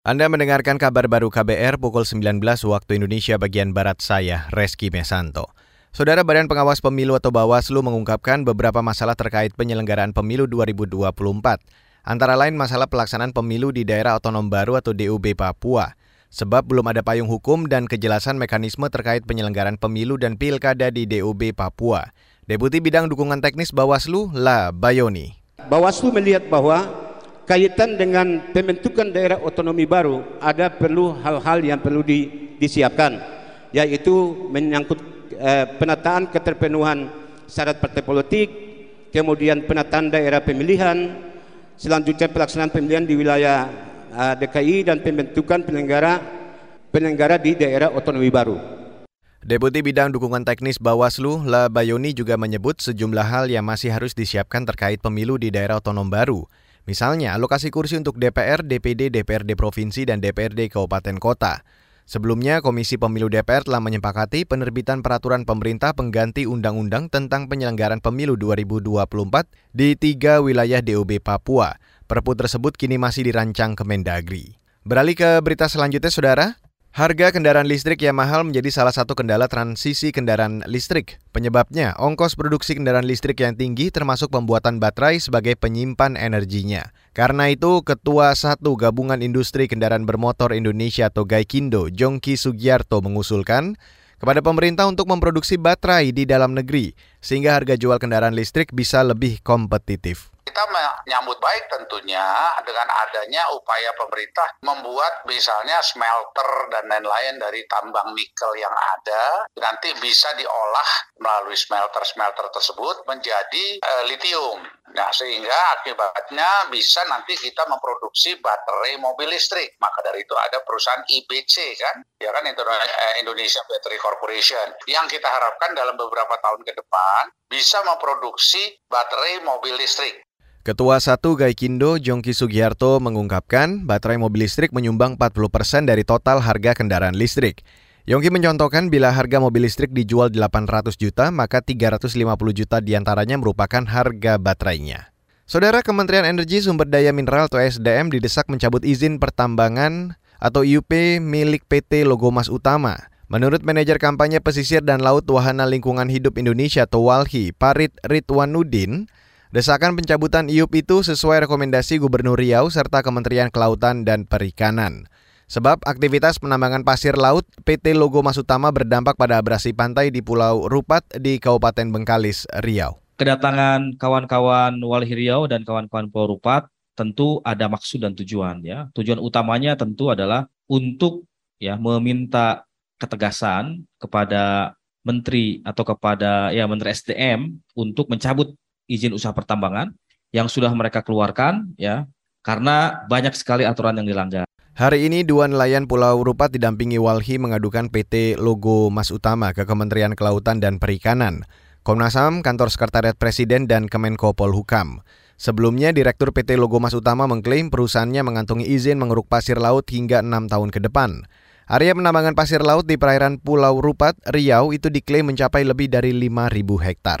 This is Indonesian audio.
Anda mendengarkan kabar baru KBR pukul 19 waktu Indonesia bagian Barat saya, Reski Mesanto. Saudara Badan Pengawas Pemilu atau Bawaslu mengungkapkan beberapa masalah terkait penyelenggaraan pemilu 2024. Antara lain masalah pelaksanaan pemilu di daerah otonom baru atau DUB Papua. Sebab belum ada payung hukum dan kejelasan mekanisme terkait penyelenggaraan pemilu dan pilkada di DUB Papua. Deputi Bidang Dukungan Teknis Bawaslu, La Bayoni. Bawaslu melihat bahwa kaitan dengan pembentukan daerah otonomi baru ada perlu hal-hal yang perlu di, disiapkan yaitu menyangkut eh, penataan keterpenuhan syarat partai politik kemudian penataan daerah pemilihan selanjutnya pelaksanaan pemilihan di wilayah eh, DKI dan pembentukan penyelenggara penyelenggara di daerah otonomi baru Deputi Bidang Dukungan Teknis Bawaslu, La Bayoni juga menyebut sejumlah hal yang masih harus disiapkan terkait pemilu di daerah otonom baru. Misalnya, alokasi kursi untuk DPR, DPD, DPRD Provinsi, dan DPRD Kabupaten Kota. Sebelumnya, Komisi Pemilu DPR telah menyepakati penerbitan peraturan pemerintah pengganti Undang-Undang tentang penyelenggaraan pemilu 2024 di tiga wilayah DOB Papua. Perpu tersebut kini masih dirancang Kemendagri. Beralih ke berita selanjutnya, Saudara. Harga kendaraan listrik yang mahal menjadi salah satu kendala transisi kendaraan listrik. Penyebabnya, ongkos produksi kendaraan listrik yang tinggi termasuk pembuatan baterai sebagai penyimpan energinya. Karena itu, Ketua Satu Gabungan Industri Kendaraan Bermotor Indonesia atau Gaikindo, Jongki Sugiarto mengusulkan kepada pemerintah untuk memproduksi baterai di dalam negeri sehingga harga jual kendaraan listrik bisa lebih kompetitif kita menyambut baik tentunya dengan adanya upaya pemerintah membuat misalnya smelter dan lain-lain dari tambang nikel yang ada nanti bisa diolah melalui smelter-smelter tersebut menjadi uh, litium. Nah, sehingga akibatnya bisa nanti kita memproduksi baterai mobil listrik. Maka dari itu ada perusahaan IBC kan, ya kan eh, Indonesia Battery Corporation. Yang kita harapkan dalam beberapa tahun ke depan bisa memproduksi baterai mobil listrik. Ketua 1 Gaikindo Jongki Sugiharto mengungkapkan baterai mobil listrik menyumbang 40% persen dari total harga kendaraan listrik. Yongki mencontohkan bila harga mobil listrik dijual 800 juta, maka 350 juta di antaranya merupakan harga baterainya. Saudara Kementerian Energi Sumber Daya Mineral atau SDM didesak mencabut izin pertambangan atau IUP milik PT Logomas Utama. Menurut manajer kampanye pesisir dan laut Wahana Lingkungan Hidup Indonesia atau WALHI, Parit Ridwanudin, Desakan pencabutan IUP itu sesuai rekomendasi Gubernur Riau serta Kementerian Kelautan dan Perikanan. Sebab aktivitas penambangan pasir laut PT Logo Mas Utama berdampak pada abrasi pantai di Pulau Rupat di Kabupaten Bengkalis, Riau. Kedatangan kawan-kawan Walhi Riau dan kawan-kawan Pulau Rupat tentu ada maksud dan tujuan ya. Tujuan utamanya tentu adalah untuk ya meminta ketegasan kepada menteri atau kepada ya menteri SDM untuk mencabut izin usaha pertambangan yang sudah mereka keluarkan ya karena banyak sekali aturan yang dilanggar. Hari ini dua nelayan Pulau Rupat didampingi Walhi mengadukan PT Logo Mas Utama ke Kementerian Kelautan dan Perikanan. Komnas HAM, Kantor Sekretariat Presiden, dan Kemenko Polhukam. Sebelumnya, Direktur PT Logo Mas Utama mengklaim perusahaannya mengantongi izin mengeruk pasir laut hingga enam tahun ke depan. Area penambangan pasir laut di perairan Pulau Rupat, Riau itu diklaim mencapai lebih dari 5.000 hektar.